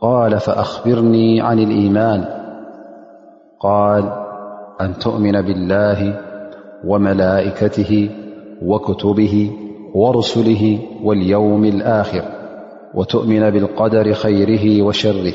قال فأخبرني عن الإيمان قال أن تؤمن بالله وملائكته وكتبه ورسله واليوم الآخر وتؤمن بالقدر خيره وشره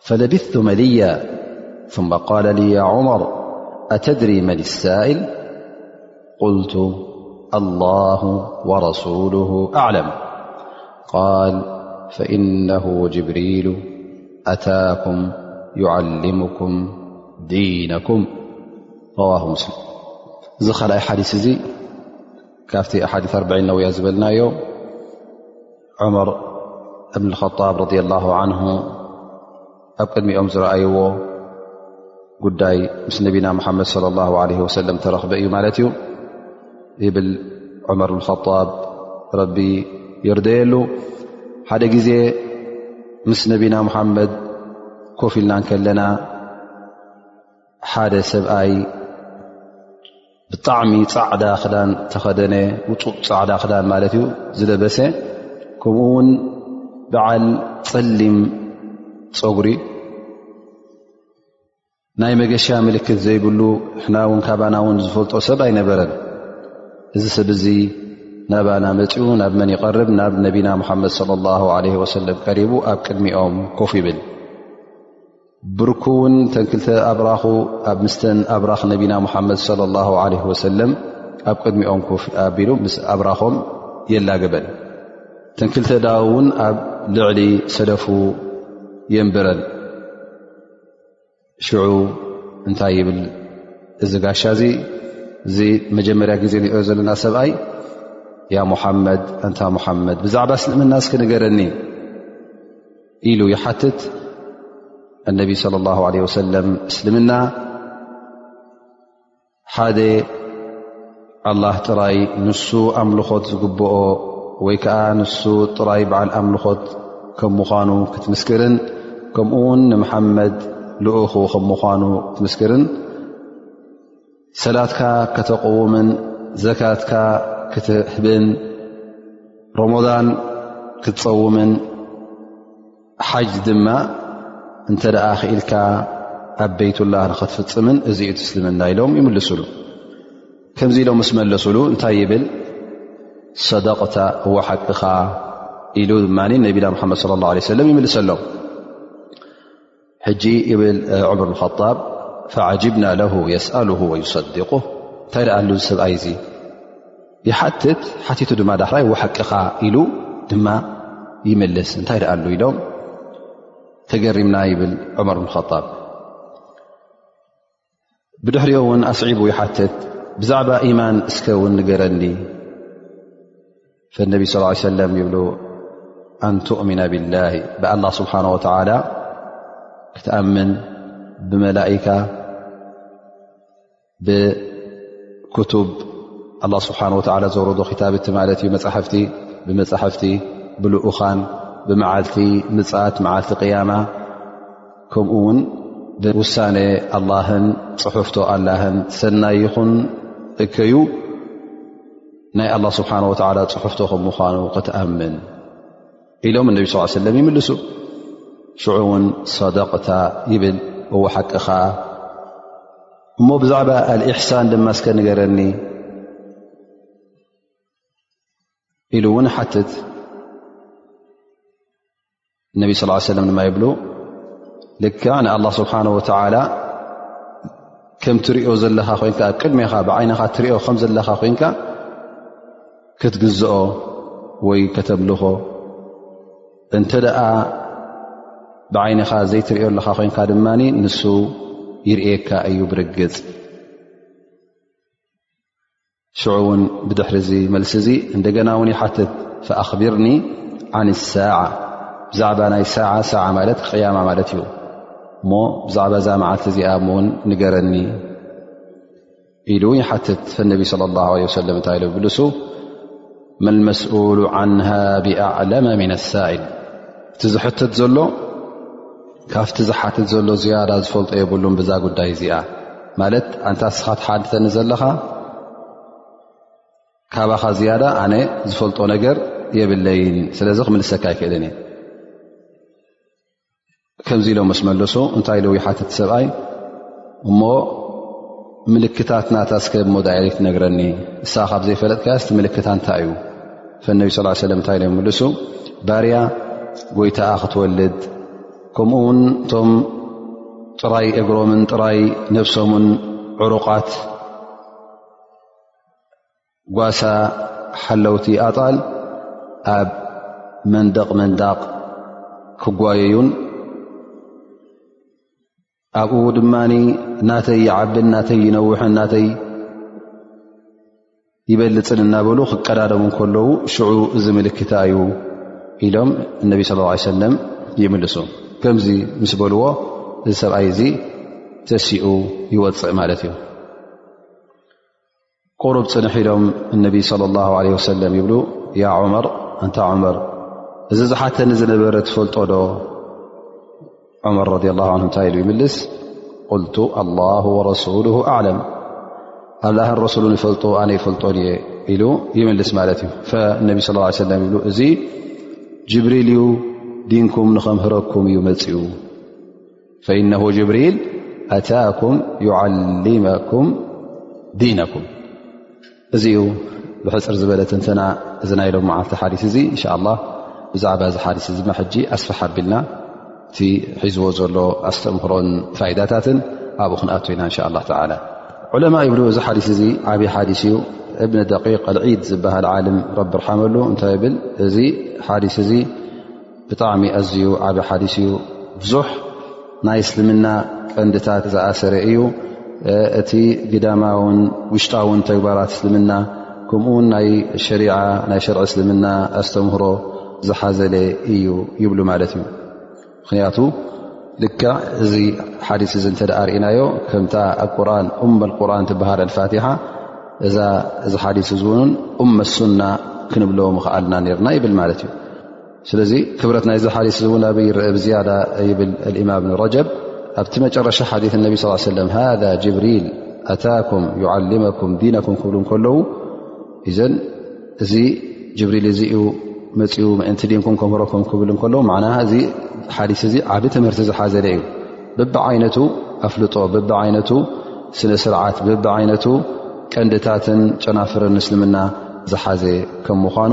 فلبثت مليا ثم قال لي يا عمر أتدري من السائل قلت الله ورسوله أعلم قال فإنه جبريل أتاكم يعلمكم دينكم رواه مسلم خل حاديث زي كافت أحاديث أربعين نويا زبلنا يوم ዑመር እብን ኸጣብ ረድ ላሁ ዓንሁ ኣብ ቅድሚኦም ዝረኣይዎ ጉዳይ ምስ ነቢና ሙሓመድ صለ ላ ለ ወሰለም ተረኽበ እዩ ማለት እዩ ይብል ዑመር ብን ኸጣብ ረቢ ይርደየሉ ሓደ ግዜ ምስ ነቢና ሙሓመድ ኮፍ ኢልና ከለና ሓደ ሰብኣይ ብጣዕሚ ፃዕዳ ክዳን ተኸደነ ውፁእ ፃዕዳ ክዳን ማለት እዩ ዝለበሰ ከምኡ ውን በዓል ፀሊም ፀጉሪ ናይ መገሻ ምልክት ዘይብሉ ሕና ውን ካባና ውን ዝፈልጦ ሰብ ኣይነበረን እዚ ሰብ እዚ ናባና መፅኡ ናብ መን ይቐርብ ናብ ነቢና ሙሓመድ ለ ላ ለ ወሰለም ቀሪቡ ኣብ ቅድሚኦም ኮፍ ይብል ብርኩ እውን ተን ክልተ ኣብራኹ ኣብ ምስተን ኣብራኽ ነቢና ሙሓመድ ለ ላ ለ ወሰለም ኣብ ቅድሚኦም ኮፍ ኣቢሉ ምስ ኣብራኾም የላግበን ተን ክልተ ዳኡ እውን ኣብ ልዕሊ ሰለፉ የንብረን ሽዑ እንታይ ይብል እዚ ጋሻ እዚ እዚ መጀመርያ ግዜ ንኦ ዘለና ሰብኣይ ያ ሙሓመድ እንታ ሙሓመድ ብዛዕባ እስልምና እስኪ ንገረኒ ኢሉ ይሓትት ኣነቢ صለ ላه ለ ወሰለም እስልምና ሓደ ኣላህ ጥራይ ንሱ ኣምልኾት ዝግብኦ ወይ ከዓ ንሱ ጥራይ በዓል ኣምልኾት ከም ምዃኑ ክትምስክርን ከምኡ ውን ንመሓመድ ልኡኹ ከም ምዃኑ ክትምስክርን ሰላትካ ከተቕውምን ዘካትካ ክትህብን ሮሞዳን ክትፀውምን ሓጅ ድማ እንተ ደኣ ክኢልካ ኣብ ቤይትላ ንክትፍፅምን እዚ ዩ ትስልምና ኢሎም ይምልሱሉ ከምዚ ኢሎም ምስ መለሱሉ እንታይ ይብል ሰደቕታ ወሓቅኻ ኢሉ ድማ ነቢና ሙሓመድ ለ ላ ሰለም ይምልሰሎም ሕጂ ይብል ዑምር ንኸጣብ ፈዓጅብና ለሁ የስኣሉ ወይሰድቁ እንታይ ደኣ ሉዚ ሰብኣይ እዙ ይሓትት ሓቲቱ ድማ ዳሕራይ ወሓቅኻ ኢሉ ድማ ይምልስ እንታይ ደኣ ሉ ኢሎም ተገሪምና ይብል ዑመር ንኸጣብ ብድሕሪኦ እውን ኣስዒቡ ይሓትት ብዛዕባ ኢማን እስከ እውን ንገረኒ ፈነቢ ስ ሰለም ይብሉ ኣንትእሚና ብላሂ ብኣላ ስብሓን ወተዓላ ክትኣምን ብመላእካ ብክቱብ ኣላ ስብሓን ወተላ ዘውረዶ ክታብቲ ማለት እዩ መፅሕፍቲ ብመፃሕፍቲ ብልኡኻን ብመዓልቲ ምፅት መዓልቲ ቅያማ ከምኡ ውን ብውሳነ ኣላህን ፅሑፍቶ ኣላህን ሰናይ ይኹን እከዩ ናይ ኣላ ስብሓን ወተላ ፅሑፍቶ ከም ምኳኑ ክትኣምን ኢሎም እነቢ ስ ሰለም ይምልሱ ሽዑ እውን ሰደቕታ ይብል እዎ ሓቅኻ እሞ ብዛዕባ ኣልእሕሳን ድማ እስከ ንገረኒ ኢሉ እውን ሓትት እነቢ ስ ሰለም ድማ ይብሉ ልክ ንኣላ ስብሓን ወተላ ከም ትሪኦ ዘለኻ ኮንካ ኣብ ቅድሜኻ ብዓይነኻ ትሪኦ ከም ዘለኻ ኮንካ ክትግዝኦ ወይ ከተምልኾ እንተ ደኣ ብዓይነኻ ዘይትሪዮ ኣለኻ ኮንካ ድማ ንሱ ይርእካ እዩ ብርግፅ ሽዑ እውን ብድሕሪ እዚ መልሲ እዚ እንደገና እውን ይሓትት ፈኣኽቢርኒ ዓን ሳዓ ብዛዕባ ናይ ሳዓ ሳዓ ማለት ቅያማ ማለት እዩ እሞ ብዛዕባ እዛ መዓልቲ እዚኣ ውን ንገረኒ ኢሉ ውን ይሓትት ፈነቢ ለ ላ ለ ወሰለም እንታይ ኢሉ ብልሱ መልመስኡሉ ዓንሃ ብኣዕለመ ምና ሳኢል እቲ ዝሕትት ዘሎ ካብቲ ዝሓትት ዘሎ ዝያዳ ዝፈልጦ የብሉም ብዛ ጉዳይ እዚኣ ማለት ኣንታ ስኻ ትሓድተኒ ዘለኻ ካባኻ ዝያዳ ኣነ ዝፈልጦ ነገር የብለይን ስለዚ ክምልሰካ ኣይክእልን እየ ከምዚ ኢሎ ምስ መለሱ እንታይ ኢሉ ይሓትት ሰብኣይ እሞ ምልክታት ናታ እስከ ሞዳይሪት ነግረኒ እሳ ካብ ዘይፈለጥካያ ስቲ ምልክታ እንታይ እዩ ፈነቢ ስ ሰለ እንታይ ኢሎ ይምልሱ ባርያ ጎይታኣ ክትወልድ ከምኡ ውን እቶም ጥራይ እግሮምን ጥራይ ነብሶምን ዕሩቓት ጓሳ ሓለውቲ ኣጣል ኣብ መንደቕ መንዳቕ ክጓየዩን ኣብኡ ድማ ናተይ ይዓብን ናተይ ይነውሕን ናተይ ይበልፅን እናበሉ ክቀዳደሙ ከለዉ ሽዑ እዚ ምልክታ እዩ ኢሎም እነቢ ስለ ላ ሰለም ይምልሱ ከምዚ ምስ በልዎ እዚ ሰብኣይ እዚ ተሲኡ ይወፅእ ማለት እዩ ቁሩብ ፅንሕ ኢሎም እነቢ ለ ላ ለ ወሰለም ይብሉ ያ ዑመር ኣንታ ዑመር እዚ ዝሓተኒ ዝነበረ ትፈልጦ ዶ ዑመር ረ ላ ን እንታይ ኢሉ ይምልስ ቁልቱ ኣላሁ ወረሱሉ ኣለም ኣላህን ረሱሉን ይፈልጡ ኣነ ይፈልጦን እየ ኢሉ ይምልስ ማለት እዩ ፈእነቢ ስ ሰለም ይብሉ እዚ ጅብሪል እዩ ዲንኩም ንከምህረኩም እዩ መፅኡ ፈኢነሁ ጅብሪል ኣታኩም ዩዓሊመኩም ዲነኩም እዚ ዩ ብሕፅር ዝበለ ትንተና እዚ ናይ ሎም መዓልቲ ሓዲስ እዚ እንሻ ላ ብዛዕባ እዚ ሓዲስ እዚ ሕጂ ኣስፋሓ ኣቢልና እቲ ሒዝዎ ዘሎ ኣስተምህሮን ፋይዳታትን ኣብኡ ክንኣቱ ኢና እንሻ ላ ተላ ዑለማ ይብሉ እዚ ሓዲስ እዚ ዓብዪ ሓዲስ እዩ እብኒ ደቂቅ ኣልዒድ ዝበሃል ዓልም ረቢ ርሓመሉ እንታይ ብል እዚ ሓዲስ እዚ ብጣዕሚ ኣዝዩ ዓብ ሓዲስ እዩ ብዙሕ ናይ እስልምና ቀንድታት ዝኣሰረ እዩ እቲ ግዳማውን ውሽጣውን ተግባራት እስልምና ከምኡውን ናይ ሸሪዓ ናይ ሸርዒ እስልምና ኣስተምህሮ ዝሓዘለ እዩ ይብሉ ማለት እዩ ምክንያቱ ልክዕ እዚ ሓዲስ እዚ እንተ ርእናዮ ከምታ ኣብ ቁርን እመል ቁርን ትበሃል ኣልፋትሓ እዛ እዚ ሓዲስ እዚውን እመሱና ክንብሎ ምክኣልና ነርና ይብል ማለት እዩ ስለዚ ክብረት ናይዚ ሓዲስ እውን ኣበይ ይረአ ብዝያዳ ይብል እማ ብን ረጀብ ኣብቲ መጨረሻ ሓዲ ነቢ ስ ሰለም ሃذ ጅብሪል ኣታኩም ዩዓልመኩም ዲነኩም ክብሉ ከለዉ እዘን እዚ ጅብሪል እዚ ዩ መፅኡ ምእንቲ ዲንኩም ከምህረኩም ክብል ከለዉ ና እዚ ሓዲስ እዚ ዓብ ትምህርቲ ዝሓዘለ እዩ ብቢ ዓይነቱ ኣፍልጦ ብቢ ዓይነቱ ስነ ስርዓት ብቢ ዓይነቱ ቀንድታትን ጨናፍርን ምስልምና ዝሓዘ ከም ምኳኑ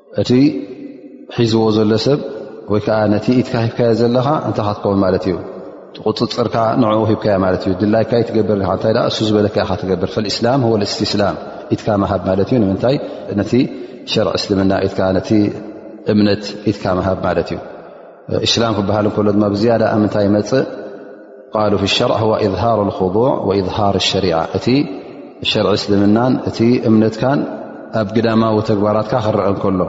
እቲ ሒዝዎ ዘሎ ሰብ ወይ ከዓ ነቲ ኢትካ ሂብካዮ ዘለኻ እንታይ ካትከውን ማለት እዩ ቁፅፅርካ ንኡ ሂብካዮ ማለት እዩ ድላይካ ትገብር ንታይ እሱ ዝበለካ ካ ትገብር ፈልእስላም ወልእስትስላም ኢትካ መሃብ ማለት እዩ ንምንታይ ነቲ ሸርዕ እስልምና ኢትካ ነቲ እምነት ኢትካ መሃብ ማለት እዩ እስላም ክበሃል ከሎ ድማ ብዝያዳ ኣብ ምንታይ ይመፅእ ቃሉ ፊ ሸርዕ ዋ እዝሃር ልክضዕ ወእዝሃር ሸሪዓ እቲ ሸርዒ እስልምናን እቲ እምነትካን ኣብ ግዳማዊ ተግባራትካ ክረአ ከሎ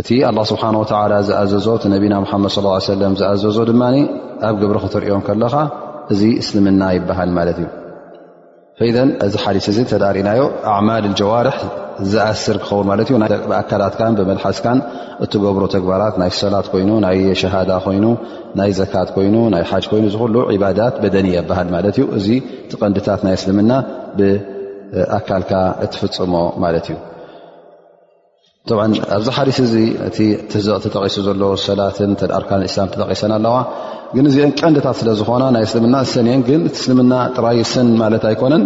እቲ ኣላ ስብሓን ወተላ ዝኣዘዞ እቲ ነቢና ሓመድ ስ ሰለም ዝኣዘዞ ድማ ኣብ ግብሪ ክትሪኦም ከለኻ እዚ እስልምና ይበሃል ማለት እዩ ፈኢዘን እዚ ሓዲስ እዚ ተዳሪናዮ ኣዕማል ጀዋርሕ ዝኣስር ክኸውን ማለት እዩ ብኣካላትካን ብመልሓስካን እትገብሮ ተግባራት ናይ ሰላት ኮይኑ ናይ ሸሃዳ ኮይኑ ናይ ዘካት ኮይኑ ናይ ሓጅ ኮይኑ እዚ ኩሉ ዕባዳት በደኒ የበሃል ማለት እዩ እዚ ትቐንድታት ናይ እስልምና ብኣካልካ እትፍፅሞ ማለት እዩ ብ ኣብዚ ሓዲስ እዚ እቲ ተጠቂሱ ዘሎ ሰላትን ኣርካን እስላም ተጠቂሰን ኣለዋ ግን እዚአን ቀንድታት ስለ ዝኾና ናይ እስልምና እሰን እየን ግን እቲ እስልምና ጥራይ ሰን ማለት ኣይኮነን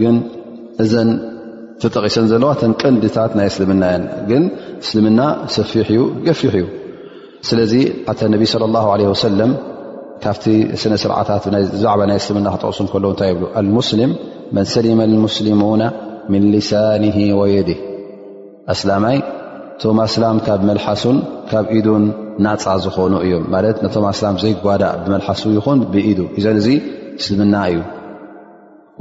ግን እዘን ተጠቂሰን ዘለዋ ተን ቀንድታት ናይ እስልምና እየን ግን እስልምና ሰፊሕ እዩ ገፊሕ እዩ ስለዚ ኣተ ነቢ ስለ ላ ለ ወሰለም ካብቲ ስነ ስርዓታት ዛዕባ ናይ እስልምና ክጠቕሱ ከለዉ እንታይ ይብሉ ኣልሙስሊም መን ሰሊመ ልሙስሊሙና ምን ልሳን ወየድህ ኣስላማይ እቶም ኣስላም ካብ መልሓሱን ካብ ኢዱን ናፃ ዝኾኑ እዮም ማለት ነቶም ኣስላም ዘይጓዳእ ብመልሓሱ ይኹን ብኢዱ እዘን እዚ እስልምና እዩ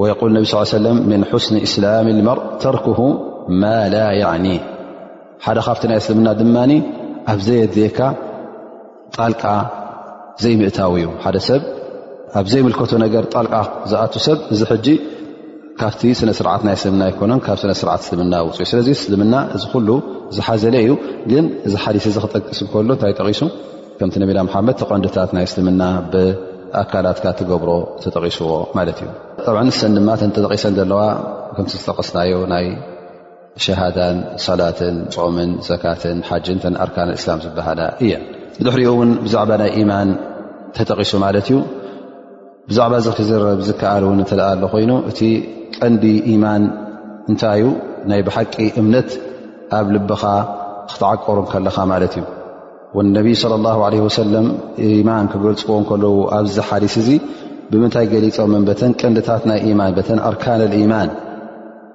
ወየቁል ነቢ ስ ሰለ ምን ሑስኒ እስላም ልመር ተርክሁ ማ ላ ያዕኒ ሓደ ካብቲ ናይ እስልምና ድማ ኣብ ዘየድልየካ ጣልቃ ዘይምእታው እዩ ሓደ ሰብ ኣብ ዘይምልከቶ ነገር ጣልቃ ዝኣቱ ሰብ እዚ ሕጂ ካብቲ ስነስርዓት ናይ እስልምና ኣይኮነን ካብ ስነስርዓት እስልምና ውፅኢ ስለዚ እስልምና እዚ ኩሉ ዝሓዘለ እዩ ግን እዚ ሓዲስ እዚ ክጠቅስ ከሎ እንታይ ጠቂሱ ከምቲ ነቢና ሓመድ ተቐንድታት ናይ እስልምና ብኣካላትካ ትገብሮ ተጠቂስዎ ማለት እዩ ንሰን ድማ ተጠቂሰን ዘለዋ ከምቲ ዝጠቀስናዮ ናይ ሸሃዳን ሰላትን ፆምን ዘካትን ሓጅን ተን ኣርካን እስላም ዝበሃላ እየ ብድሕሪኡ እውን ብዛዕባ ናይ ኢማን ተጠቒሱ ማለት እዩ ብዛዕባ እዚ ክዝረብ ዝከኣል እውን እተ ኣሎ ኮይኑ እቲ ቀንዲ ኢማን እንታይ እዩ ናይ ብሓቂ እምነት ኣብ ልብኻ ክትዓቀሩ ከለኻ ማለት እዩ ነቢይ صለ ላ ለ ወሰለም ኢማን ክገልፅዎ ከለዉ ኣብዚ ሓዲስ እዚ ብምንታይ ገሊፆም በተን ቀንድታት ናይ ኢማን በተን ኣርካን ልኢማን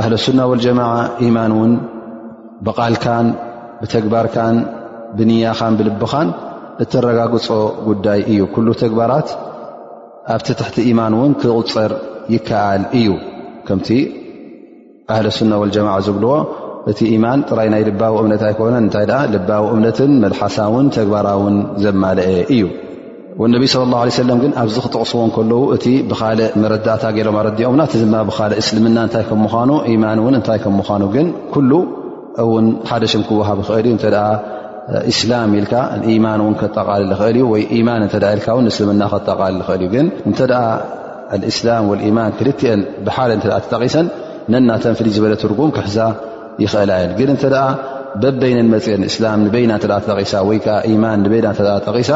ኣህለሱና ወልጀማዓ ኢማን እውን ብቓልካን ብተግባርካን ብንያኻን ብልብኻን እተረጋግፆ ጉዳይ እዩ ኩሉ ተግባራት ኣብቲ ትሕቲ ኢማን እውን ክቁፅር ይከኣል እዩ ከምቲ ኣህለሱና ወልጀማዓ ዝብልዎ እቲ ኢማን ጥራይ ናይ ልባዊ እምነት ኣይኮነን እንታይ ደኣ ልባዊ እምነትን መልሓሳውን ተግባራውን ዘማለአ እዩ ነቢ ስለ ላ ለ ሰለም ግን ኣብዚ ክጠቕስዎ ከለዉ እቲ ብካልእ መረዳእታ ገይሎም ኣረዲኦምና እቲ ድማ ብካልእ እስልምና እንታይ ከም ምኳኑ ኢማን እውን እንታይ ከም ምኳኑ ግን ኩሉ እውን ሓደ ሽም ክወሃብ ይኽእል እዩ እተ እስላም ኢልካ ኢማን እውን ከጠቓልል ይኽእል እዩ ወይ ኢማን እተ ኢልካ ውን እስልምና ከጠቓልል ይኽእል እዩ ግን እንተ እስላም ወልኢማን ክልትኤን ብሓደ እተ ተጠቒሰን ነናተን ፍልይ ዝበለ ትርጉም ክሕዛ ይኽእላ እየን ግን እንተ በበይነን መፅን እስላም ንበይና እተ ጠቂሳ ወይ ከዓ ኢማን ንበይና እተ ጠቂሳ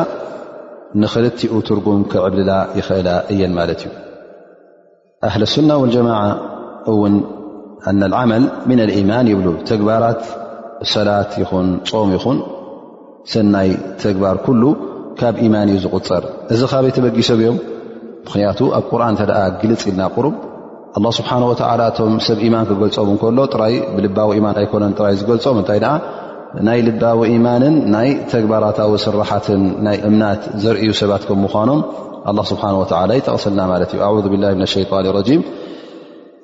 ንክልቲኡ ትርጉም ክዕብልላ ይኽእላ እየን ማለት እዩ ኣህል ሱና ወልጀማዓ እውን ኣነ ዓመል ምን ልኢማን ይብሉ ተግባራት ሰላት ይኹን ፆም ይኹን ሰናይ ተግባር ኩሉ ካብ ኢማን እዩ ዝቁፀር እዚ ካበይ ተበጊሶም እዮም ምክንያቱ ኣብ ቁርን እተ ግልፅ ኢልና ቁሩብ ኣላ ስብሓን ወተላ እቶም ሰብ ኢማን ክገልፆም እንከሎ ጥራይ ብልባዊ ኢማን ኣይኮነን ጥራይ ዝገልፆም እንታይ ደኣ ናይ ልባዊ ኢማንን ናይ ተግባራታዊ ስራሓትን ናይ እምናት ዘርእዩ ሰባት ከም ምኳኖም ኣላ ስብሓን ወተላ ይጠቕስልና ማለት እዩ ኣዙ ብላ ሸይጣን ረጂም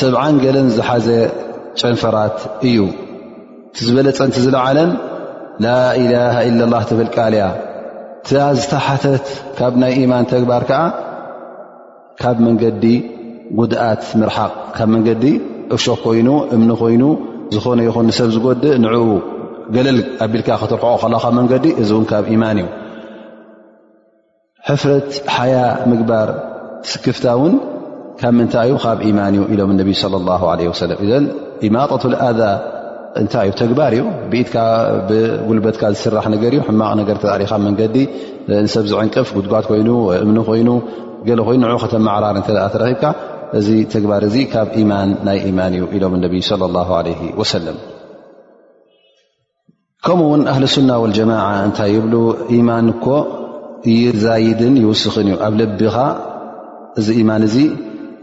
ሰብዓን ገለን ዝሓዘ ጨንፈራት እዩ እቲ ዝበለፀንቲ ዝለዓለን ላኢላሃ ኢለ ላ ትብል ቃል እያ እታ ዝተሓተት ካብ ናይ ኢማን ተግባር ከዓ ካብ መንገዲ ጉድኣት ምርሓቕ ካብ መንገዲ እሾ ኮይኑ እምኒ ኮይኑ ዝኾነ ይኹን ንሰብ ዝጎድእ ንኡ ገለል ኣቢልካ ከተርሕቆ ከላካ መንገዲ እዚ እውን ካብ ኢማን እዩ ሕፍረት ሓያ ምግባር ስክፍታ ውን ካብ ምንታይ ዩ ካብ ኢማን እዩ ኢሎም ነቢ صለ ላ ለ ወሰለ እዘን ኢማጠት ኣዛ እንታይ እዩ ተግባር እዩ ብኢትካ ብጉልበትካ ዝስራሕ ነገር እዩ ሕማቕ ነገር ተዕሪኻ መንገዲ ንሰብ ዝዕንቅፍ ጉድጓት ኮይኑ እምኒ ኮይኑ ገለ ኮይኑ ንዑ ከተመዕራር እተ ተረኪብካ እዚ ተግባር እዚ ካብ ኢማን ናይ ኢማን እዩ ኢሎም ነቢ ለ ላ ለ ወሰለም ከምኡ ውን ኣህል ሱና ወልጀማዓ እንታይ ይብሉ ኢማን እኮ ይዛይድን ይውስኽን እዩ ኣብ ልቢኻ እዚ ኢማን እዚ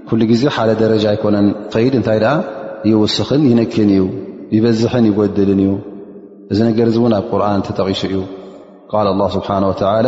ኩሉ ግዜ ሓደ ደረጃ ኣይኮነን ኸይድ እንታይ ደኣ ይውስኽን ይንክን እዩ ይበዝሕን ይጎድልን እዩ እዚ ነገር እዚ እውን ኣብ ቁርን ተጠቒሱ እዩ ቃል ኣላ ስብሓን ወተላ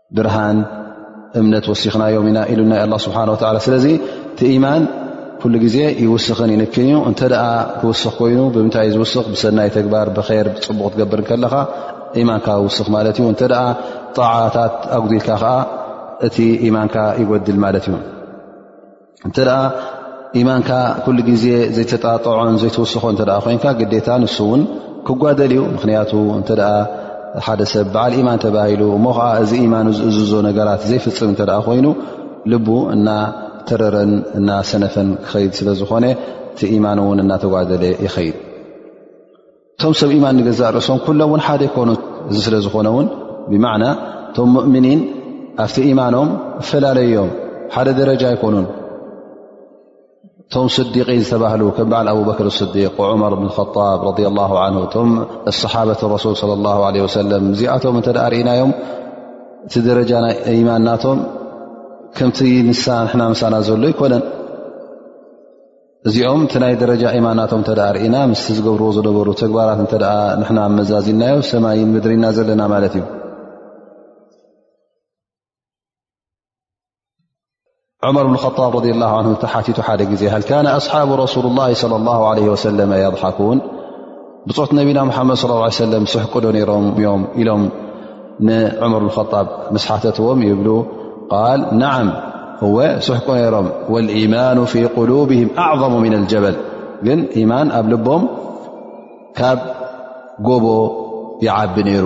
ብርሃን እምነት ወሲኽናዮም ኢና ኢሉና ኣ ስብሓ ላ ስለዚ እቲ ኢማን ኩሉ ግዜ ይውስኽን ይንክን እዩ እንተ ክውስኽ ኮይኑ ብምንታይ ዩ ዝውስኽ ብሰናይ ተግባር ብር ብፅቡቕ ክትገብር ከለኻ ኢማንካ ውስኽ ማለት እዩ እተ ጣዓታት ኣጉዲልካ ከዓ እቲ ኢማንካ ይጎድል ማለት እዩ እንተ ኢማንካ ኩሉ ግዜ ዘይተጣጥዖን ዘይትውስኮ እተ ኮይንካ ግዴታ ንሱ እውን ክጓደል እዩ ምክንያቱ እተ ሓደ ሰብ በዓል ኢማን ተባሂሉ እሞ ከዓ እዚ ኢማን ዝእዝዞ ነገራት ዘይፍፅም እተ ኮይኑ ልቡ እና ተረረን እና ሰነፈን ክኸይድ ስለዝኾነ እቲ ኢማን እውን እናተጓደለ ይኸይድ እቶም ሰብ ኢማን ንገዛእ ርእሶም ኩሎም እውን ሓደ ይኮኑ እዚ ስለ ዝኾነ እውን ብማዕና እቶም ሙእምኒን ኣብቲ ኢማኖም እፈላለዮም ሓደ ደረጃ ኣይኮኑን እቶም ስዲቂን ዝተባህሉ ከም በዓል ኣብበክር ስዲቅ ዑመር ብን ጣብ ረ ላ እቶም ኣሰሓበት ረሱል ለ ላ ለ ወሰለም እዚኣቶም እንተ ርእናዮም እቲ ደረጃ ናይ ኢማን ናቶም ከምቲ ንሳ ንሕና ምሳና ዘሎ ኣይኮነን እዚኦም እቲ ናይ ደረጃ ኢማናቶም እተ ርእና ምስ ዝገብርዎ ዝነበሩ ተግባራት እተ ንና መዛዚናዮ ሰማይን ምድሪና ዘለና ማለት እዩ ዑመር ብን ጣብ ረ ላ ተሓቲቱ ሓደ ግዜ ሃልካነ ኣስሓብ ረሱሉ ላ ለ ላ ለ ወሰለ የضሓኩን ብፆት ነቢና ሙሓመድ ስ ሰለም ስሕቁዶ ነይሮም እዮም ኢሎም ንዑምር ብከጣብ ምስ ሓተትዎም ይብሉ ቃል ናዓም እወ ስሕቁ ነይሮም ወልኢማኑ ፊ ቁሉብህም ኣዕظሙ ምና ልጀበል ግን ኢማን ኣብ ልቦም ካብ ጎቦ ይዓቢ ነይሩ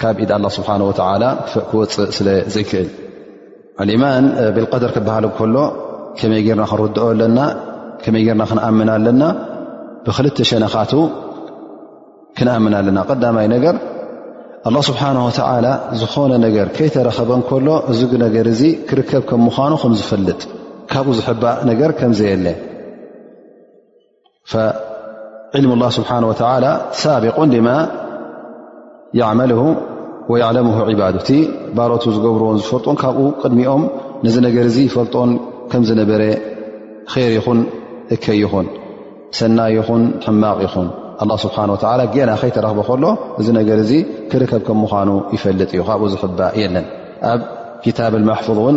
ካብ ኢድ ኣላ ስብሓን ወተላ ክወፅእ ስለ ዘይክእል ኣልኢማን ብልቀደር ክበሃል ከሎ ከመይ ጌርና ክንርድኦ ኣለና ከመይ ጌርና ክንኣምን ኣለና ብክልተ ሸነኻቱ ክንኣምን ኣለና ቀዳማይ ነገር ኣላ ስብሓን ወተላ ዝኾነ ነገር ከይተረኸበ ከሎ እዚ ነገር እዚ ክርከብ ከም ምዃኑ ከም ዝፈልጥ ካብኡ ዝሕባእ ነገር ከምዘየለ ዕልም ላ ስብሓን ወተላ ሳቢቁን ድማ ያመል ወያዕለሙ ዕባዱ እቲ ባሮቱ ዝገብርዎን ዝፈልጦን ካብኡ ቅድሚኦም ነዚ ነገር እዚ ይፈልጦን ከም ዝነበረ ር ይኹን እከይ ይኹን ሰናይ ይኹን ሕማቕ ይኹን ኣላ ስብሓን ወተላ ገና ከይተረኽበ ከሎ እዚ ነገር እዚ ክርከብ ከም ምዃኑ ይፈልጥ እዩ ካብኡ ዝሕባእ የለን ኣብ ክታብ ማሕፉዝ እውን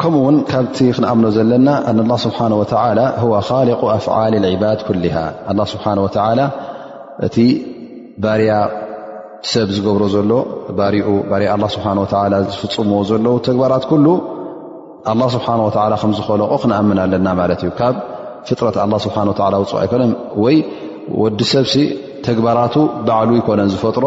ከምኡ ውን ካብቲ ክንኣምኖ ዘለና ه ስብሓ ወ ሊق ኣፍዓል ባድ ኩ ስብሓ ወ እቲ ባርያ ሰብ ዝገብሮ ዘሎ ስብሓ ዝፍፅምዎ ዘለዉ ተግባራት ኩሉ ስብሓ ወ ከምዝኸለቆ ክንኣምን ኣለና ማለት እዩ ካብ ፍጥረት ስብሓ ውፅ ኣይኮነን ወይ ወዲ ሰብሲ ተግባራቱ ባዕሉ ይኮነን ዝፈጥሮ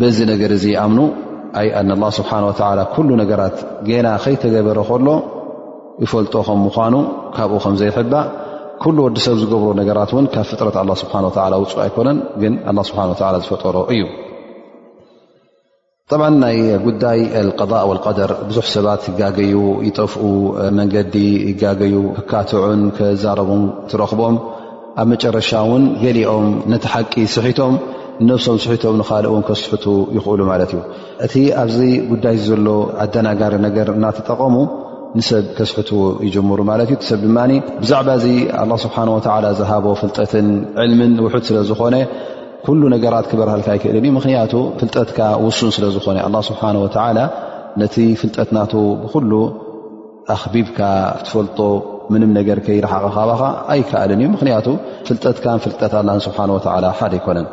በዚ ነገር እዚ ይኣምኑ ኣይ ኣን ላ ስብሓን ወተላ ኩሉ ነገራት ገና ከይተገበረ ከሎ ይፈልጦ ከም ምኳኑ ካብኡ ከም ዘይሕባእ ኩሉ ወዲ ሰብ ዝገብሮ ነገራት እውን ካብ ፍጥረት ኣላ ስብሓን ወተላ ውፁእ ኣይኮነን ግን ኣላ ስብሓን ወተላ ዝፈጠሮ እዩ ጠብ ናይ ጉዳይ ኣልቀዳእ ወልቀደር ብዙሕ ሰባት ይጋገዩ ይጠፍኡ መንገዲ ይጋገዩ ክካትዑን ከዛረቡን ትረኽቦም ኣብ መጨረሻ ውን ገሊኦም ነቲ ሓቂ ስሒቶም ነብሶም ስሒቶም ንካልእ ውን ከስሕቱ ይኽእሉ ማለት እዩ እቲ ኣብዚ ጉዳይ ዘሎ ኣደናጋሪ ነገር እናተጠቐሙ ንሰብ ከስሕት ይጀምሩ ማለት እዩ ሰብ ድማ ብዛዕባ እዚ ኣላ ስብሓን ወላ ዝሃቦ ፍልጠትን ዕልምን ውሑድ ስለ ዝኾነ ኩሉ ነገራት ክበርሃልካ ኣይክእልን እዩ ምክንያቱ ፍልጠትካ ውሱን ስለ ዝኾነ ኣላ ስብሓን ወላ ነቲ ፍልጠትናቱ ብኩሉ ኣኽቢብካ ትፈልጦ ምንም ነገር ከይረሓቐ ካባኻ ኣይከኣልን እዩ ምኽንያቱ ፍልጠትካን ፍልጠት ኣላን ስብሓን ወተዓላ ሓደ ኣይኮነን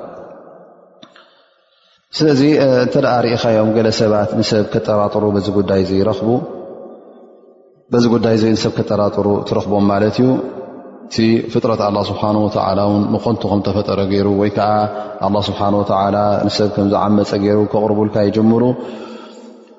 ስለዚ እንተ ደኣ ርኢኻዮም ገለ ሰባት ንሰብ ከጠራጥሩ በዚ ጉዳይ እዙ ይረኽቡ በዚ ጉዳይ እዙ ንሰብ ከጠራጥሩ ትረኽቦም ማለት እዩ እቲ ፍጥረት ኣላ ስብሓን ወተዓላ እውን ንኾንቱ ከም ተፈጠረ ገይሩ ወይ ከዓ ኣላ ስብሓን ወተዓላ ንሰብ ከም ዝዓመፀ ገይሩ ከቕርቡልካ ይጀምሩ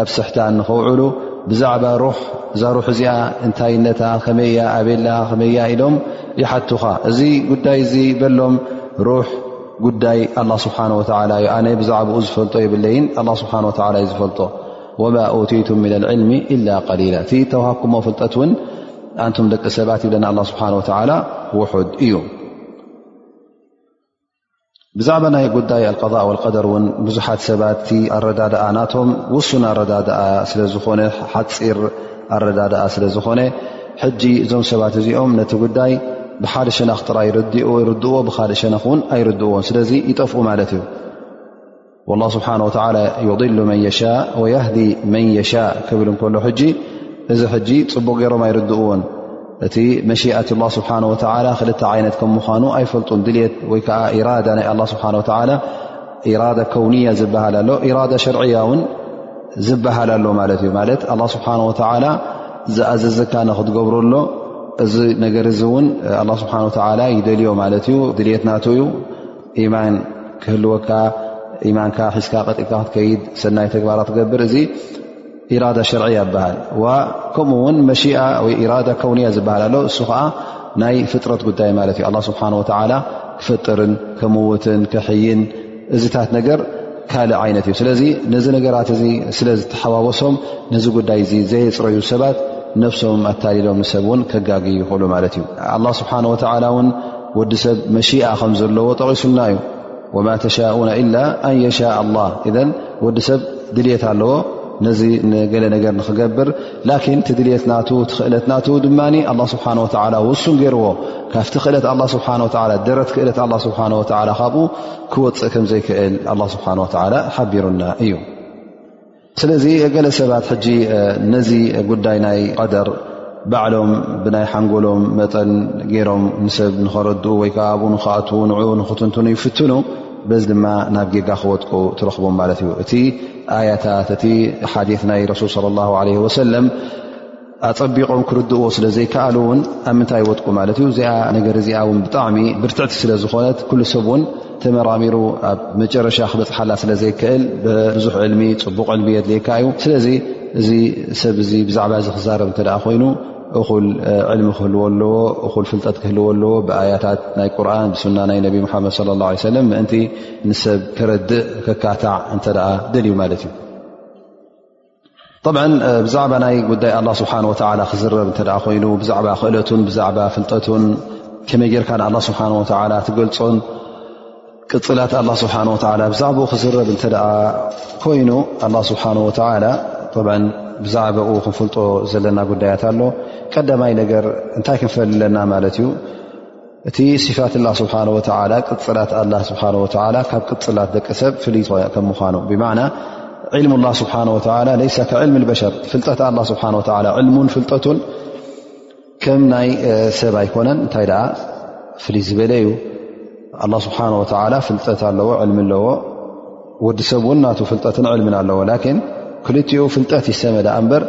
ኣብ ስሕታ ንክውዕሉ ብዛዕባ ሩሕ እዛ ሩሕ እዚኣ እንታይነታ ከመያ ኣበላ ከመያ ኢሎም ይሓቱኻ እዚ ጉዳይ እዚ በሎም ሩሕ ጉዳይ ኣላ ስብሓን ወተላ እዩ ኣነ ብዛዕባኡ ዝፈልጦ የብለይን ኣላ ስብሓን ወላ እዩ ዝፈልጦ ወማ ኦትይቱም ምና ልዕልሚ ኢላ ቀሊላ እቲ ተዋሃኩሞ ፍልጠት እውን ኣንቱም ደቂ ሰባት ይብለና ኣላ ስብሓን ወተላ ውሑድ እዩ ብዛዕባ ናይ ጉዳይ ኣልቀض ወልቀደር እውን ብዙሓት ሰባት ኣረዳድኣ ናቶም ውሱን ኣረዳድኣ ስለዝኾነ ሓፂር ኣረዳድኣ ስለ ዝኾነ ሕጂ እዞም ሰባት እዚኦም ነቲ ጉዳይ ብሓደ ሸነኽ ጥራይ ይርድእዎ ብካልእ ሸነኽ እውን ኣይርድእዎን ስለዚ ይጠፍኡ ማለት እዩ ላ ስብሓን ወላ ዩضሉ መን የሻ ወያህዲ መን የሻ ክብል እንከሎ ሕጂ እዚ ሕጂ ፅቡቕ ገይሮም ኣይርድእዎን እቲ መሽኣት ላ ስብሓ ወ ክል ዓይነት ከም ምዃኑ ኣይፈልጡን ድልት ወይ ከዓ ኢራዳ ናይ ኣላ ስብሓ ወላ ኢራዳ ከውንያ ዝበሃል ኣሎ ኢራዳ ሸርዕያ እውን ዝበሃል ኣሎ ማለት እዩ ማለት ኣላ ስብሓን ወላ ዝኣዘዘካ ንክትገብሩ ኣሎ እዚ ነገር እዚ እውን ኣላ ስብሓን ወላ ይደልዮ ማለት እዩ ድልት ናት እዩ ኢማን ክህልወካ ኢማንካ ሒዝካ ቀጢካ ክትከይድ ሰናይ ተግባራ ትገብር እዚ ኢራዳ ሸርዒ ይበሃል ከምኡ ውን መሽኣ ወይ ኢራዳ ከውንያ ዝበሃል ኣሎ እሱ ከዓ ናይ ፍጥረት ጉዳይ ማለት እዩ ኣላ ስብሓን ወተዓላ ክፈጥርን ከምውትን ክሕይን እዚታት ነገር ካልእ ዓይነት እዩ ስለዚ ነዚ ነገራት እዚ ስለ ዝተሓዋወሶም ነዚ ጉዳይ እዚ ዘየፅረዩ ሰባት ነብሶም ኣታሊሎም ንሰብ እውን ከጋግ ይኽእሉ ማለት እዩ ኣላ ስብሓን ወተላ እውን ወዲ ሰብ መሽኣ ከም ዘለዎ ጠቂሱና እዩ ወማ ተሻኡና ኢላ ኣን የሻ ኣላ እን ወዲ ሰብ ድልት ኣለዎ ነዚ ንገለ ነገር ንክገብር ላኪን እቲ ድልት ናቱ ትኽእለት ናት ድማ ኣላ ስብሓን ወተላ ውሱን ገይርዎ ካብቲ ክእለት ኣላ ስብሓን ወላ ደረት ክእለት ኣላ ስብሓን ወላ ካብኡ ክወፅእ ከም ዘይክእል ኣላ ስብሓን ወተዓላ ሓቢሩና እዩ ስለዚ ገለ ሰባት ሕጂ ነዚ ጉዳይ ናይ ቀደር ባዕሎም ብናይ ሓንጎሎም መጠን ገይሮም ንሰብ ንኸረድኡ ወይ ከዓ ኣብኡ ንክኣትዉ ንዑ ንኽትንትኑ ይፍትኑ በዚ ድማ ናብ ጌጋ ክወጥቁ ትረኽቦም ማለት እዩ እቲ ኣያታት እቲ ሓዲ ናይ ረሱል ለ ላ ለ ወሰለም ኣፀቢቆም ክርድእዎ ስለ ዘይከኣሉ እውን ኣብ ምንታይ ይወጥቁ ማለት እዩ እዚኣ ነገር እዚኣ ውን ብጣዕሚ ብርትዕቲ ስለ ዝኾነት ኩሉ ሰብ እውን ተመራሚሩ ኣብ መጨረሻ ክበፅሓላ ስለ ዘይክእል ብዙሕ ዕልሚ ፅቡቕ ዕልሚ የድልየካ እዩ ስለዚ እዚ ሰብ እዚ ብዛዕባ እዚ ክዛረብ እንተ ኮይኑ እኹል ዕልሚ ክህልዎ ኣለዎ እኹል ፍልጠት ክህልዎ ኣለዎ ብኣያታት ናይ ቁርን ብሱና ናይ ነቢ ሙሓመድ ለ ላ ሰለም ምእንቲ ንሰብ ከረድእ ከካታዕ እንተ ደልዩ ማለት እዩ ብ ብዛዕባ ናይ ጉዳይ ኣላ ስብሓን ወላ ክዝረብ እተ ኮይኑ ብዛዕባ ክእለቱን ብዛዕባ ፍልጠቱን ከመይ ጌርካ ንኣላ ስብሓን ወላ ትገልፆን ቅፅላት ኣላ ስብሓን ወላ ብዛዕባኡ ክዝረብ እተ ኮይኑ ኣላ ስብሓን ወላ ብዛዕባኡ ክንፍልጦ ዘለና ጉዳያት ኣሎ ቀዳማይ ነገር እንታይ ክንፈል ኣለና ማለት እዩ እቲ ሲፋት ላ ስብሓ ወ ቅፅላት ኣላ ስብሓ ወ ካብ ቅፅላት ደቂ ሰብ ፍልይ ከም ምኳኑ ብማዕና ዕልም ላ ስብሓ ወ ለይሰ ከዕልሚ በሸር ፍልጠት ኣላ ስብሓ ወ ዕልሙን ፍልጠቱን ከም ናይ ሰብ ኣይኮነን እንታይ ደኣ ፍልይ ዝበለ እዩ ኣላ ስብሓ ወ ፍልጠት ኣለዎ ዕልሚ ኣለዎ ወዲ ሰብ እውን ናቱ ፍልጠትን ዕልምን ኣለዎ ላኪን ክልትኡ ፍልጠት ይሰመ ደኣ እምበር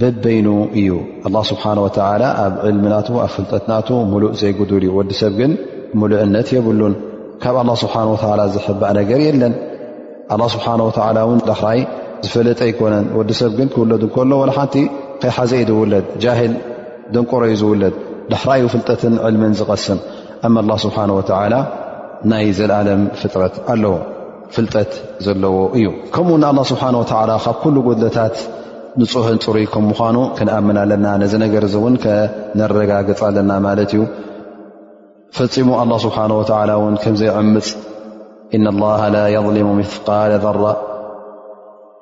በበይኑ እዩ ኣላ ስብሓን ወተላ ኣብ ዕልምናቱ ኣብ ፍልጠትናቱ ሙሉእ ዘይጉዱል እዩ ወዲ ሰብ ግን ሙሉእነት የብሉን ካብ ኣላ ስብሓን ወተላ ዝሕባእ ነገር የለን ኣላ ስብሓን ወተላ እውን ዳክራይ ዝፈለጠ ኣይኮነን ወዲ ሰብ ግን ክውለድ እንከሎ ወላ ሓንቲ ከይሓዘ እዩ ዝውለድ ጃሂል ደንቆሮ እዩ ዝውለድ ዳሕራይ እዩ ፍልጠትን ዕልምን ዝቐስም ኣመ ኣላ ስብሓን ወተላ ናይ ዘለኣለም ፍጥረት ኣለዉ ፍልጠት ዘለዎ እዩ ከምኡ ውን ኣላ ስብሓን ወተላ ካብ ኩሉ ጎድለታት ንፁህን ፅሩይ ከም ምዃኑ ክንኣምን ኣለና ነዚ ነገር እዚ እውን ከነረጋግፅ ኣለና ማለት እዩ ፈፂሙ ኣላ ስብሓን ወተላ እውን ከምዘይዕምፅ እና ላ ላ የظሊሙ ምፍቃል ዘራ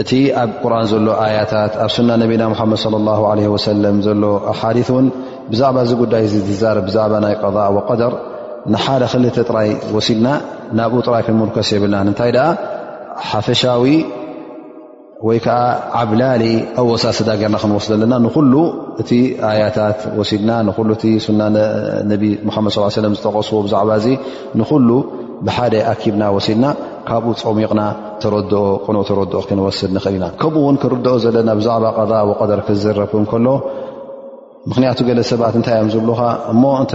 እቲ ኣብ ቁርን ዘሎ ኣያታት ኣብ ሱና ነቢና ሙሓመድ ለ ላ ለ ወሰለም ዘሎ ኣሓዲ እውን ብዛዕባ እዚ ጉዳይ እዚ ዝዛርብ ብዛዕባ ናይ ቀضእ ወቀደር ንሓደ ክልተ ጥራይ ወሲድና ናብኡ ጥራይ ክንምርከስ የብልናን እንታይ ደኣ ሓፈሻዊ ወይ ከዓ ዓብላሊ ኣወሳስዳ ገርና ክንወስደ ኣለና ንኩሉ እቲ ኣያታት ወሲድና ንሉ እቲ ሱና ነቢ ሙሓመድ ስ ሰለም ዝጠቀስዎ ብዛዕባ እዚ ንኩሉ ብሓደ ኣኪብና ወሲድና ካብኡ ፀሚቕና ተረድኦ ቅኑዕ ተረድኦ ክንወስድ ንኽእል ኢና ከምኡ እውን ክንርድኦ ዘለና ብዛዕባ ቀዛ ወቀደር ክዝረብ ክንከሎ ምክንያቱ ገለ ሰባት እንታይ እዮም ዝብልኻ እሞ እንተ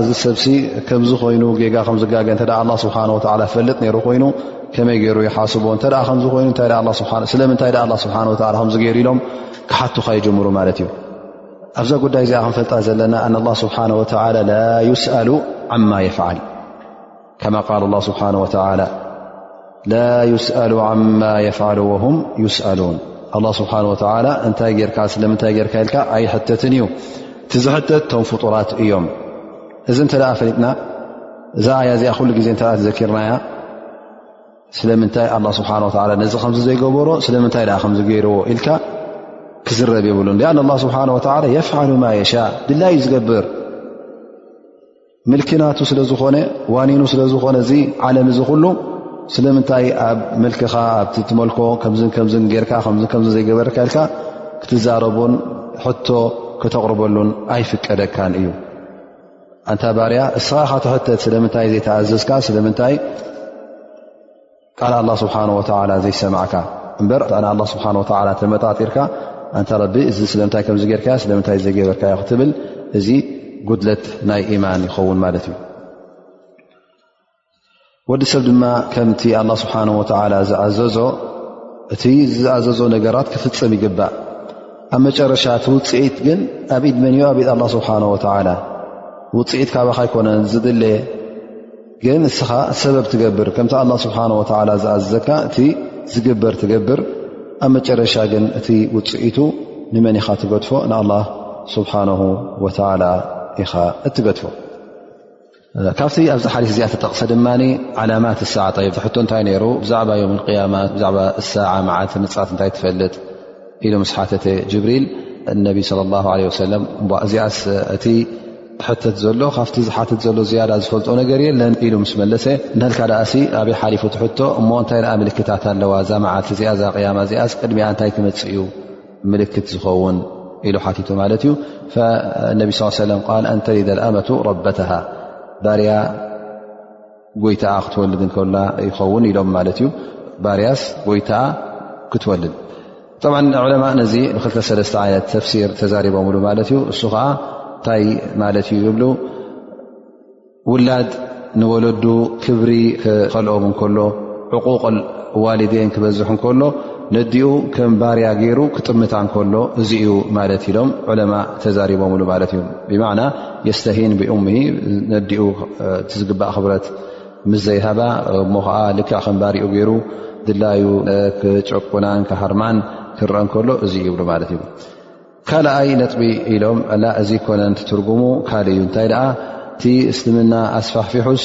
እዚ ሰብሲ ከምዚ ኮይኑ ጌጋ ከምዝጋገ እተ ኣ ስብሓ ወላ ፈልጥ ነይሩ ኮይኑ ከመይ ገይሩ ይሓስቦ እተ ከምዚ ኮይኑ ስለምንታይ ኣ ስብሓ ወ ከምዚ ገይሩ ኢሎም ክሓቱካ ይጀምሩ ማለት እዩ ኣብዛ ጉዳይ እዚኣ ክንፈልጣ ዘለና ኣን ላ ስብሓ ወላ ላ ይስኣሉ ዓማ ይፍዓል ከማ ቃል ላ ስብሓን ወተላ ላ ይስኣሉ ዓማ የፍዓሉ ወሁም ይስኣሉን ኣላ ስብሓን ወተላ እንታይ ጌርካ ስለምንታይ ጌርካ ኢልካ ኣይሕተትን እዩ እቲ ዝሕተት ቶም ፍጡራት እዮም እዚ እንተ ደኣ ፈሊጥና እዛ ኣያ እዚኣ ኩሉ ግዜ እንተ ትዘኪርናያ ስለምንታይ ኣላ ስብሓን ወላ ነዚ ከምዚ ዘይገበሮ ስለምንታይ ደኣ ከምዚ ገይርዎ ኢልካ ክዝረብ የብሉን ኣን ኣላ ስብሓን ወተላ የፍዓሉ ማ የሻ ድላዩ ዝገብር ምልኪናቱ ስለ ዝኾነ ዋኒኑ ስለ ዝኾነ እዚ ዓለም እዚ ኩሉ ስለምንታይ ኣብ ምልክኻ ኣብ ትመልኮ ከምዝ ከምዝ ጌርካ ከ ከምዝ ዘይገበርካ ኢልካ ክትዛረቡን ሕቶ ከተቕርበሉን ኣይፍቀደካን እዩ ኣንታ ባርያ እስኻ ኢኻ ትሕተት ስለምንታይ ዘይተኣዘዝካ ስለምንታይ ቃል ኣላ ስብሓን ወተላ ዘይሰማዕካ እምበር ቃል ኣላ ስብሓን ወላ ተመጣጢርካ ኣንታ ረቢ እዚ ስለምንታይ ከምዚ ገርካዮ ስለምንታይ ዘይገበርካዮ ክትብል እዚ ጉድለት ናይ ኢማን ይኸውን ማለት እዩ ወዲ ሰብ ድማ ከምቲ ኣላ ስብሓን ወተላ ዝኣዘዞ እቲ ዝኣዘዞ ነገራት ክፍፅም ይግባእ ኣብ መጨረሻ እቲ ውፅኢት ግን ኣብ ኢድ መን ዮ ኣብ ኢድ ኣላ ስብሓን ወተላ ውፅኢት ካባካ ኣይኮነን ዝድለ ግን እስኻ ሰበብ ትገብር ከምቲ ኣላ ስብሓን ወተዓላ ዝኣዘካ እቲ ዝግበር ትገብር ኣብ መጨረሻ ግን እቲ ውፅኢቱ ንመን ኢኻ ትገድፎ ንኣላ ስብሓን ወተዓላ ኢኻ እትገድፎ ካብቲ ኣብዚ ሓዲስ እዚኣ ተጠቕሰ ድማ ዓላማት ሰዓ ይ ሕቶ እንታይ ነይሩ ብዛዕባ ዮም ቅያማ ብዛዕባ እሳዓ መዓልቲ ንፃት እንታይ ትፈልጥ ኢሉ ምስ ሓተተ ጅብሪል እነቢ ለ ላ ለ ወሰለም እባ እዚኣስ እቲ ሕተት ዘሎ ካብቲ ዝሓትት ዘሎ ዝያዳ ዝፈልጦ ነገር የለን ኢሉ ምስ መለሰ ንልካ ደኣሲ ኣበይ ሓሊፉ ትሕቶ እሞ እንታይ ደኣ ምልክታት ኣለዋ እዛ መዓልቲ እዚኣ እዛ ቅያማ እዚኣስ ቅድሚኣ እንታይ ክመፅእ እዩ ምልክት ዝኸውን ኢሉ ሓቲቱ ማለት እዩ ነቢ ስ ሰለም ል ኣንተሪደ ኣመቱ ረበተሃ ባርያ ጎይታኣ ክትወልድ እንከላ ይኸውን ኢሎም ማለት እዩ ባርያስ ጎይታኣ ክትወልድ ብ ዕለማ ነዚ ብክልተ ሰለስተ ዓይነት ተፍሲር ተዛሪቦምሉ ማለት እዩ እሱ ከዓ እንታይ ማለት እዩ ዝብሉ ውላድ ንወለዱ ክብሪ ክኸልኦም እንከሎ ዕቁቕ ዋሊዴን ክበዝሕ እንከሎ ነዲኡ ከም ባርያ ገይሩ ክጥምታ እንከሎ እዚ እዩ ማለት ኢሎም ዕለማ ተዛሪቦምሉ ማለት እዩ ብና የስተሂን ብኡም ነዲኡ እቲ ዝግባእ ክብረት ምስ ዘይሃባ እሞ ከዓ ልክዕ ከም ባሪኡ ገይሩ ድላዩ ክጨቁናን ክሃርማን ክረአ ከሎ እዚ ይብሉ ማለት እዩ ካልኣይ ነጥቢ ኢሎም ላ እዚ ኮነን ትትርጉሙ ካልእ እዩ እንታይ ደኣ እቲ እስልምና ኣስፋሕፊሑስ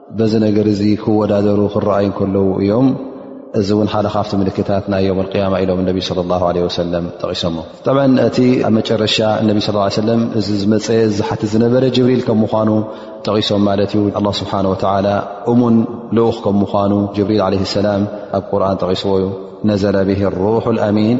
በዚ ነገር እዚ ክወዳደሩ ክረኣዩ ከለዉ እዮም እዚ እውን ሓደ ካብቲ ምልክታት ናይ ዮም ቅያማ ኢሎም ነቢ ለ ላ ለ ወሰለም ጠቒሶሞ ጠብ እቲ ኣብ መጨረሻ እነቢ ስ ሰለም እዚ ዝመፀ ዝሓትት ዝነበረ ጅብሪል ከም ምኳኑ ጠቒሶም ማለት እዩ ኣላ ስብሓን ወተላ እሙን ልኡኽ ከም ምኳኑ ጅብሪል ለ ሰላም ኣብ ቁርን ጠቒስዎ እዩ ነዘለ ብሂ ሩሑ ኣሚን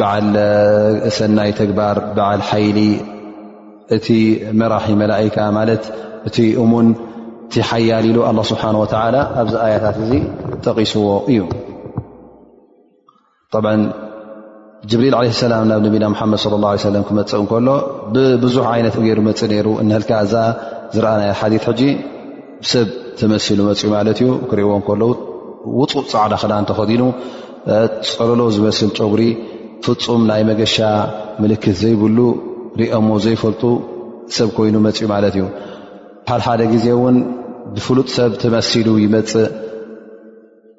በዓል ሰናይ ተግባር በዓል ሓይሊ እቲ መራሒ መላእካ ማለት እቲ እሙን እቲ ሓያል ኢሉ ኣላ ስብሓን ወተላ ኣብዚ ኣያታት እዚ ጠቒስዎ እዩ ብ ጅብሪል ለ ሰላም ናብ ነቢና ሓመድ ለ ላ ሰለም ክመፅእ እንከሎ ብብዙሕ ዓይነት ገይሩ መፅእ ነይሩ እነሀልካ እዛ ዝረኣናያ ሓዲ ሕጂ ሰብ ተመሲሉ መፅኡ ማለት እዩ ክሪእዎ ከለዉ ውፁእ ፃዕዳ ክዳን ተኸዲኑ ፀለሎ ዝመስል ጨጉሪ ፍፁም ናይ መገሻ ምልክት ዘይብሉ ሪኦሞ ዘይፈልጡ ሰብ ኮይኑ መፅኡ ማለት እዩ ሓሓደ ግዜ እውን ብፍሉጥ ሰብ ተመሲሉ ይመፅእ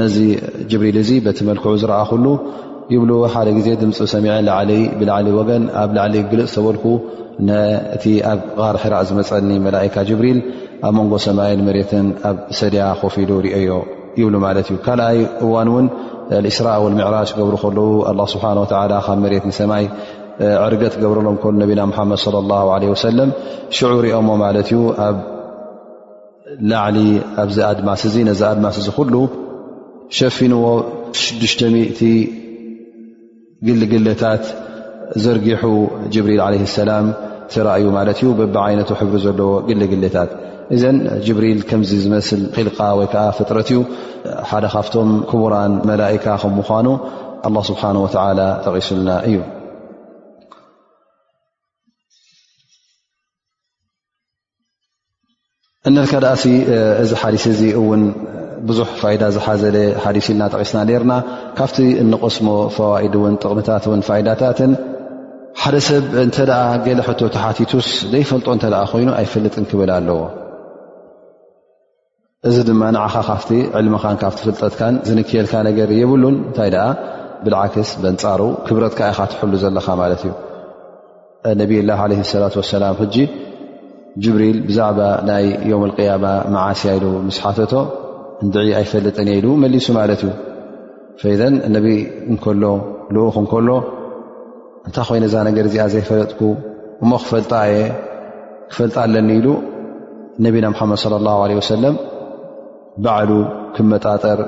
ነዚ ጅብሪል እዚ በቲ መልክዑ ዝረኣኹሉ ይብሉ ሓደ ግዜ ድምፂ ሰሚዐ ላዓለይ ብላዕሊ ወገን ኣብ ላዕሊ ግልፅ ተበልኩ ነቲ ኣብ ቓር ሕራእ ዝመፀኒ መላእካ ጅብሪል ኣብ መንጎ ሰማይን መሬትን ኣብ ሰድያ ኮፍ ኢሉ ርኦዮ ይብሉ ማለት እዩ ካልኣይ እዋን እውን እስራ ወልምዕራጅ ክገብሩ ከለዉ ኣላ ስብሓን ወተላ ካብ መሬት ንሰማይ ዕርገት ገብረሎም ከሉ ነቢና ሙሓመድ ለ ላ ለ ወሰለም ሽዑ ርኦሞ ማለት እዩ ላዕሊ ኣብዚ ኣድማስ እዚ ነዚ ኣድማስ እዚ ኩሉ ሸፊንዎ ሽዱሽተ ሚእቲ ግልግለታት ዘርጊሑ ጅብሪል ዓለ ሰላም ተራእዩ ማለት እዩ በብ ዓይነቱ ሕብሪ ዘለዎ ግልግለታት እዘን ጅብሪል ከምዚ ዝመስል ክልቃ ወይ ከዓ ፍጥረት እዩ ሓደ ካብቶም ክቡራን መላእካ ከም ምኳኑ ኣላ ስብሓን ወተላ ጠቒሱልና እዩ እነልካ ደኣሲ እዚ ሓዲስ እዚ እውን ብዙሕ ፋይዳ ዝሓዘለ ሓዲስ ኢልና ጠቂስና ነርና ካብቲ እንቐስሞ ፈዋኢድ እውን ጥቕምታት ን ፋይዳታትን ሓደ ሰብ እንተ ገለ ሕቶ ተሓቲቱስ ዘይፈልጦ እተ ኮይኑ ኣይፈልጥን ክብል ኣለዎ እዚ ድማ ንዓኻ ካብቲ ዕልምኻን ካብቲ ፍልጠትካን ዝንክየልካ ነገር የብሉን እንታይ ደኣ ብልዓክስ በንፃሩ ክብረትካ ኢኻ ትሕሉ ዘለኻ ማለት እዩ ነብይ ላ ለ ሰላት ወሰላም ሕጂ ጅብሪል ብዛዕባ ናይ ዮም ልቅያማ መዓስያ ኢሉ ምስ ሓተቶ እንድዒ ኣይፈልጥን እየ ኢሉ መሊሱ ማለት እዩ ፈይዘን ነብይ እንከሎ ልኡኽ እንከሎ እንታይ ኮይነ እዛ ነገር እዚኣ ዘይፈለጥኩ እሞ ክፈልጣ እየ ክፈልጣ ኣለኒ ኢሉ ነቢና ምሓመድ ለ ላ ለ ወሰለም ባዕሉ ክመጣጠር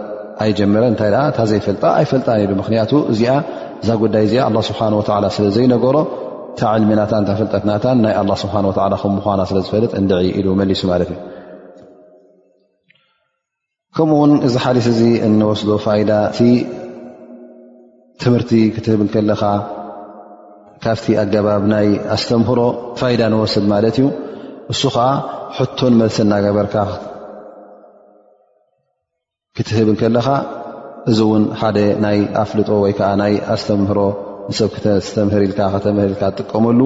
ኣይጀመረ እንታይ ኣ እታ ዘይፈልጣ ኣይፈልጣን ኢሉ ምክንያቱ እዚኣ እዛ ጉዳይ እዚኣ ኣላ ስብሓን ወላ ስለ ዘይነገሮ እታ ዕልሚ ናታ እታፈልጠት ናታን ናይ ኣላ ስብሓን ወላ ከም ምኳና ስለ ዝፈልጥ እንድዒ ኢሉ መሊሱ ማለት እዩ ከምኡ ውን እዚ ሓዲስ እዚ እንወስዶ ፋይዳ እቲ ትምህርቲ ክትህብ ከለኻ ካብቲ ኣገባብ ናይ ኣስተምህሮ ፋይዳ ንወስድ ማለት እዩ እሱ ከዓ ሕቶን መልሲ እናገበርካ ክትህብ ከለኻ እዚ እውን ሓደ ናይ ኣፍልጦ ወይ ከዓ ናይ ኣስተምህሮ ንሰብ ክተስተምህር ኢልካ ከተምህር ኢልካ ትጥቀመሉ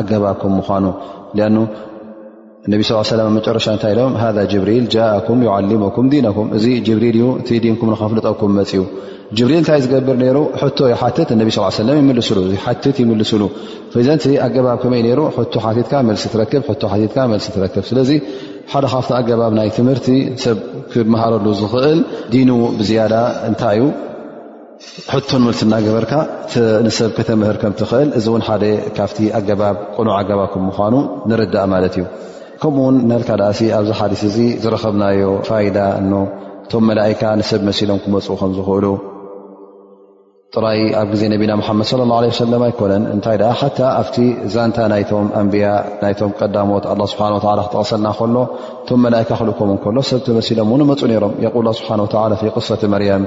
ኣገባብ ከም ምኳኑ ኣ እነቢ ስ ሰለ ኣብ መጨረሻ እንታይ ኢሎም ሃذ ጅብሪል ጃእኩም ዩዓሊሙኩም ዲነኩም እዚ ጅብሪል እዩ እቲ ዲንኩም ንኸፍልጠኩም መፅኡ ጅብሪል እንታይ ዝገብር ነይሩ ሕቶ ይሓትት እነቢ ስ ሰለም ይምልስሉ ሓትት ይምልስሉ ዘንቲ ኣገባብ ከመይ ነይሩ ሕቶ ሓቲትካ መልሲ ትረክብ ሕቶ ሓቲትካ መልሲ ትረክብ ስለዚ ሓደ ካብቲ ኣገባብ ናይ ትምህርቲ ሰብ ክመሃረሉ ዝኽእል ዲኑ ብዝያዳ እንታይ እዩ ሕቶን መልሲ እናገበርካ ንሰብ ከተምህር ከም ትኽእል እዚ እውን ሓደ ካብቲ ኣገባብ ቅኑዕ ኣገባብ ከም ምኳኑ ንርዳእ ማለት እዩ ከምኡ ውን ናልካ ደኣሲ ኣብዚ ሓዲስ እዚ ዝረኸብናዮ ፋይዳ እኖ እቶም መላእካ ንሰብ መሲሎም ክመፁ ከም ዝኽእሉ ጥራይ ኣብ ግዜ ነቢና ሓመድ ለ ላ ለ ሰለም ኣይኮነን እንታይ ደኣ ሓታ ኣብቲ ዛንታ ናይቶም ኣንብያ ናይቶም ቀዳሞት ኣላ ስብሓን ወላ ክጠቕሰልና ከሎ እቶም መላእካ ክልእኮም እንከሎ ሰብ ተመሲሎም ውን መፁ ነይሮም የቁል ስብሓን ወላ ፊ ቅሰቲ መርያም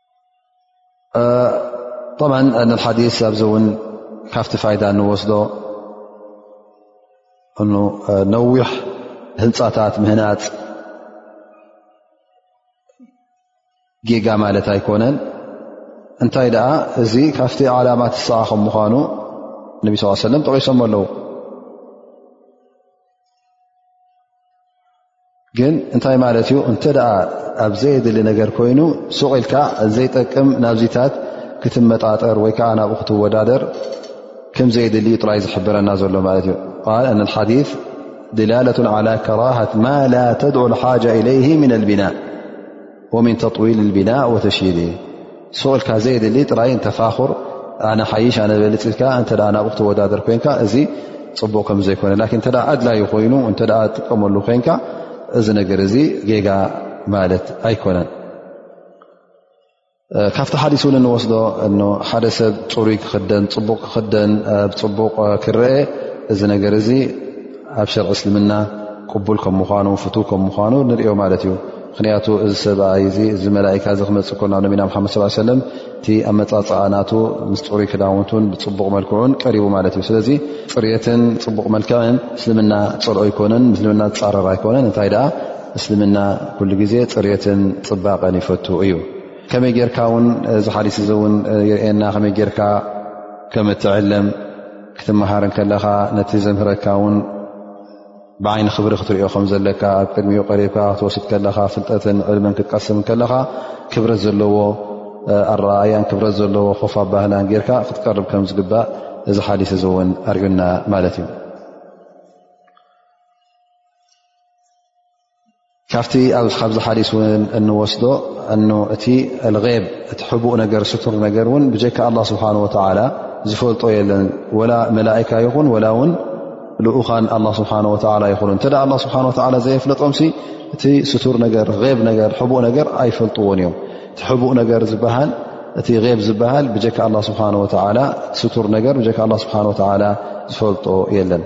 ጠብዓ ሓዲስ ኣብዚ እውን ካብቲ ፋይዳ እንወስዶ እ ነዊሕ ህንፃታት ምህናፅ ጌጋ ማለት ኣይኮነን እንታይ ደኣ እዚ ካብቲ ዓላማት ዝሰዓ ከም ምኳኑ ነቢ ስ ሰለም ጠቂሶም ኣለዉ ግን እንታይ ማለት እዩ እንተ ኣብ ዘየድሊ ነገር ኮይኑ ሱቕ ኢልካ ዘይጠቅም ናብዚታት ክትመጣጠር ወይ ከዓ ናብኡ ክትወዳደር ከም ዘየድልዩ ጥራይ ዝሕብረና ዘሎ ማለት እዩ ሓዲ ድላለት ላ ከራሃት ማ ላ ተድዑ ሓጃ ኢለይ ምና ልቢናእ ወሚን ተጥዊል ልቢና ወተሽይድ ሱቕልካ ዘየድሊ ጥራይ ንተፋኹር ኣነ ሓይሽ ኣነ በልፅ ኢልካ እንተ ናብኡ ክተወዳደር ኮይንካ እዚ ፅቡቕ ከም ዘይኮነ ላኪን እተ ኣድላዩ ኮይኑ እንተ ትጥቀመሉ ኮይንካ እዚ ነገር እዚ ጌጋ ማለት ኣይኮነን ካብቲ ሓዲስ እውን እንወስዶ እ ሓደ ሰብ ፅሩይ ክክደን ፅቡቕ ክክደን ኣብ ፅቡቕ ክረአ እዚ ነገር እዚ ኣብ ሸርዒ እስልምና ቅቡል ከም ምኳኑ ፍቱ ከም ምኳኑ ንሪዮ ማለት እዩ ምክንያቱ እዚ ሰብኣይ እዚ እዚ መላካ እዚ ክመፅእ ኮና ነቢና ሓመድ ስ ሰለም እቲ ኣብ መፃፅኣ ናቱ ምስ ፅሩይ ክዳውንቱን ብፅቡቕ መልክዑን ቀሪቡ ማለት እዩ ስለዚ ፅርትን ፅቡቕ መልክዕን ምስልምና ፀልኦ ኣይኮነን ምስልምና ዝፃረር ኣይኮነን እንታይ ደኣ እስልምና ኩሉ ግዜ ፅርትን ፅባቐን ይፈቱ እዩ ከመይ ጌርካ ውን እዚ ሓዲስ እዚ እውን ይርኤየና ከመይ ጌርካ ከም እትዕለም ክትመሃር ከለኻ ነቲ ዘምህረካ ውን ብዓይኒ ክብሪ ክትሪኦ ከም ዘለካ ኣብ ቅድሚኡ ቀሪብካ ክትወስድ ከለኻ ፍልጠትን ዕልምን ክትቀስም ከለኻ ክብረት ዘለዎ ኣረኣያን ክብረት ዘለዎ ኮፋ ባህላን ጌርካ ክትቀርብ ከም ዝግባእ እዚ ሓዲስ እዚ እውን ኣርዩና ማለት እዩ ካብቲ ካብዚ ሓዲስ ውን እንወስዶ እቲ غብ እቲ ሕቡእ ነገር ስቱር ነገር ውን ብጀካ ኣላ ስብሓን ወተላ ዝፈልጦ የለን ወላ መላእካ ይኹን ወላ ውን ልኡኻን ኣላ ስብሓን ወላ ይኹኑ እተ ኣላ ስብሓን ወላ ዘየፍለጦም ሲ እቲ ስቱር ነገር ብ ነገር ሕቡእ ነገር ኣይፈልጥዎን እዮም እቲ ሕቡእ ነገር ዝበሃል እቲ ብ ዝበሃል ብጀካ ኣላ ስብሓን ወላ ስቱር ነገር ብካ ላ ስብሓን ወላ ዝፈልጦ የለን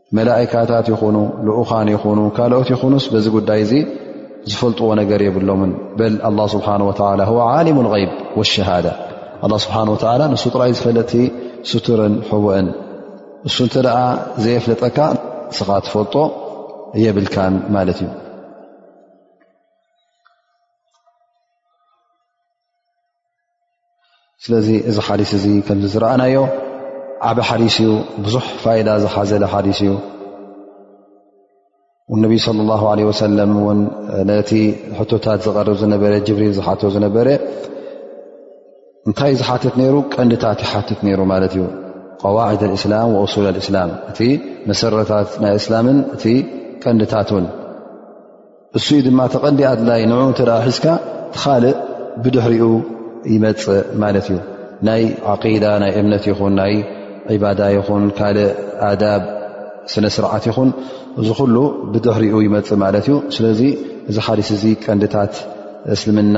መላእካታት ይኹኑ ልኡኻን ይኹኑ ካልኦት ይኹኑስ በዚ ጉዳይ እዚ ዝፈልጥዎ ነገር የብሎምን በል ኣላ ስብሓን ወላ ዋ ዓሊሙ ልይብ ወሸሃዳ ኣላ ስብሓን ወላ ንሱ ጥራይ ዝፈለቲ ስቱርን ሕቡእን እሱ እንተ ደኣ ዘየፍለጠካ ንስኻ ትፈልጦ የብልካን ማለት እዩ ስለዚ እዚ ሓዲስ እዚ ከምዚ ዝረኣናዮ ዓብ ሓዲስ እዩ ብዙሕ ፋይዳ ዝሓዘለ ሓዲስ እዩ ነቢይ صለ ላه ለ ወሰለም እውን ነቲ ሕቶታት ዝቐርብ ዝነበረ ጅብሪል ዝሓቶ ዝነበረ እንታይ ዝሓትት ነይሩ ቀንድታት ይሓትት ነይሩ ማለት እዩ ቀዋዒድ እስላም ወእሱል እስላም እቲ መሰረታት ናይ እስላምን እቲ ቀንድታትን እሱዩ ድማ ተቐንዲ ኣድላይ ንኡ እተ ሒዝካ ትኻልእ ብድሕሪኡ ይመፅእ ማለት እዩ ናይ ዓቂዳ ናይ እምነት ይኹን ናይ ዕባዳ ይኹን ካልእ ኣዳብ ስነ ስርዓት ይኹን እዚ ኩሉ ብድሕሪኡ ይመፅእ ማለት እዩ ስለዚ እዚ ሓዲስ እዚ ቀንድታት እስልምና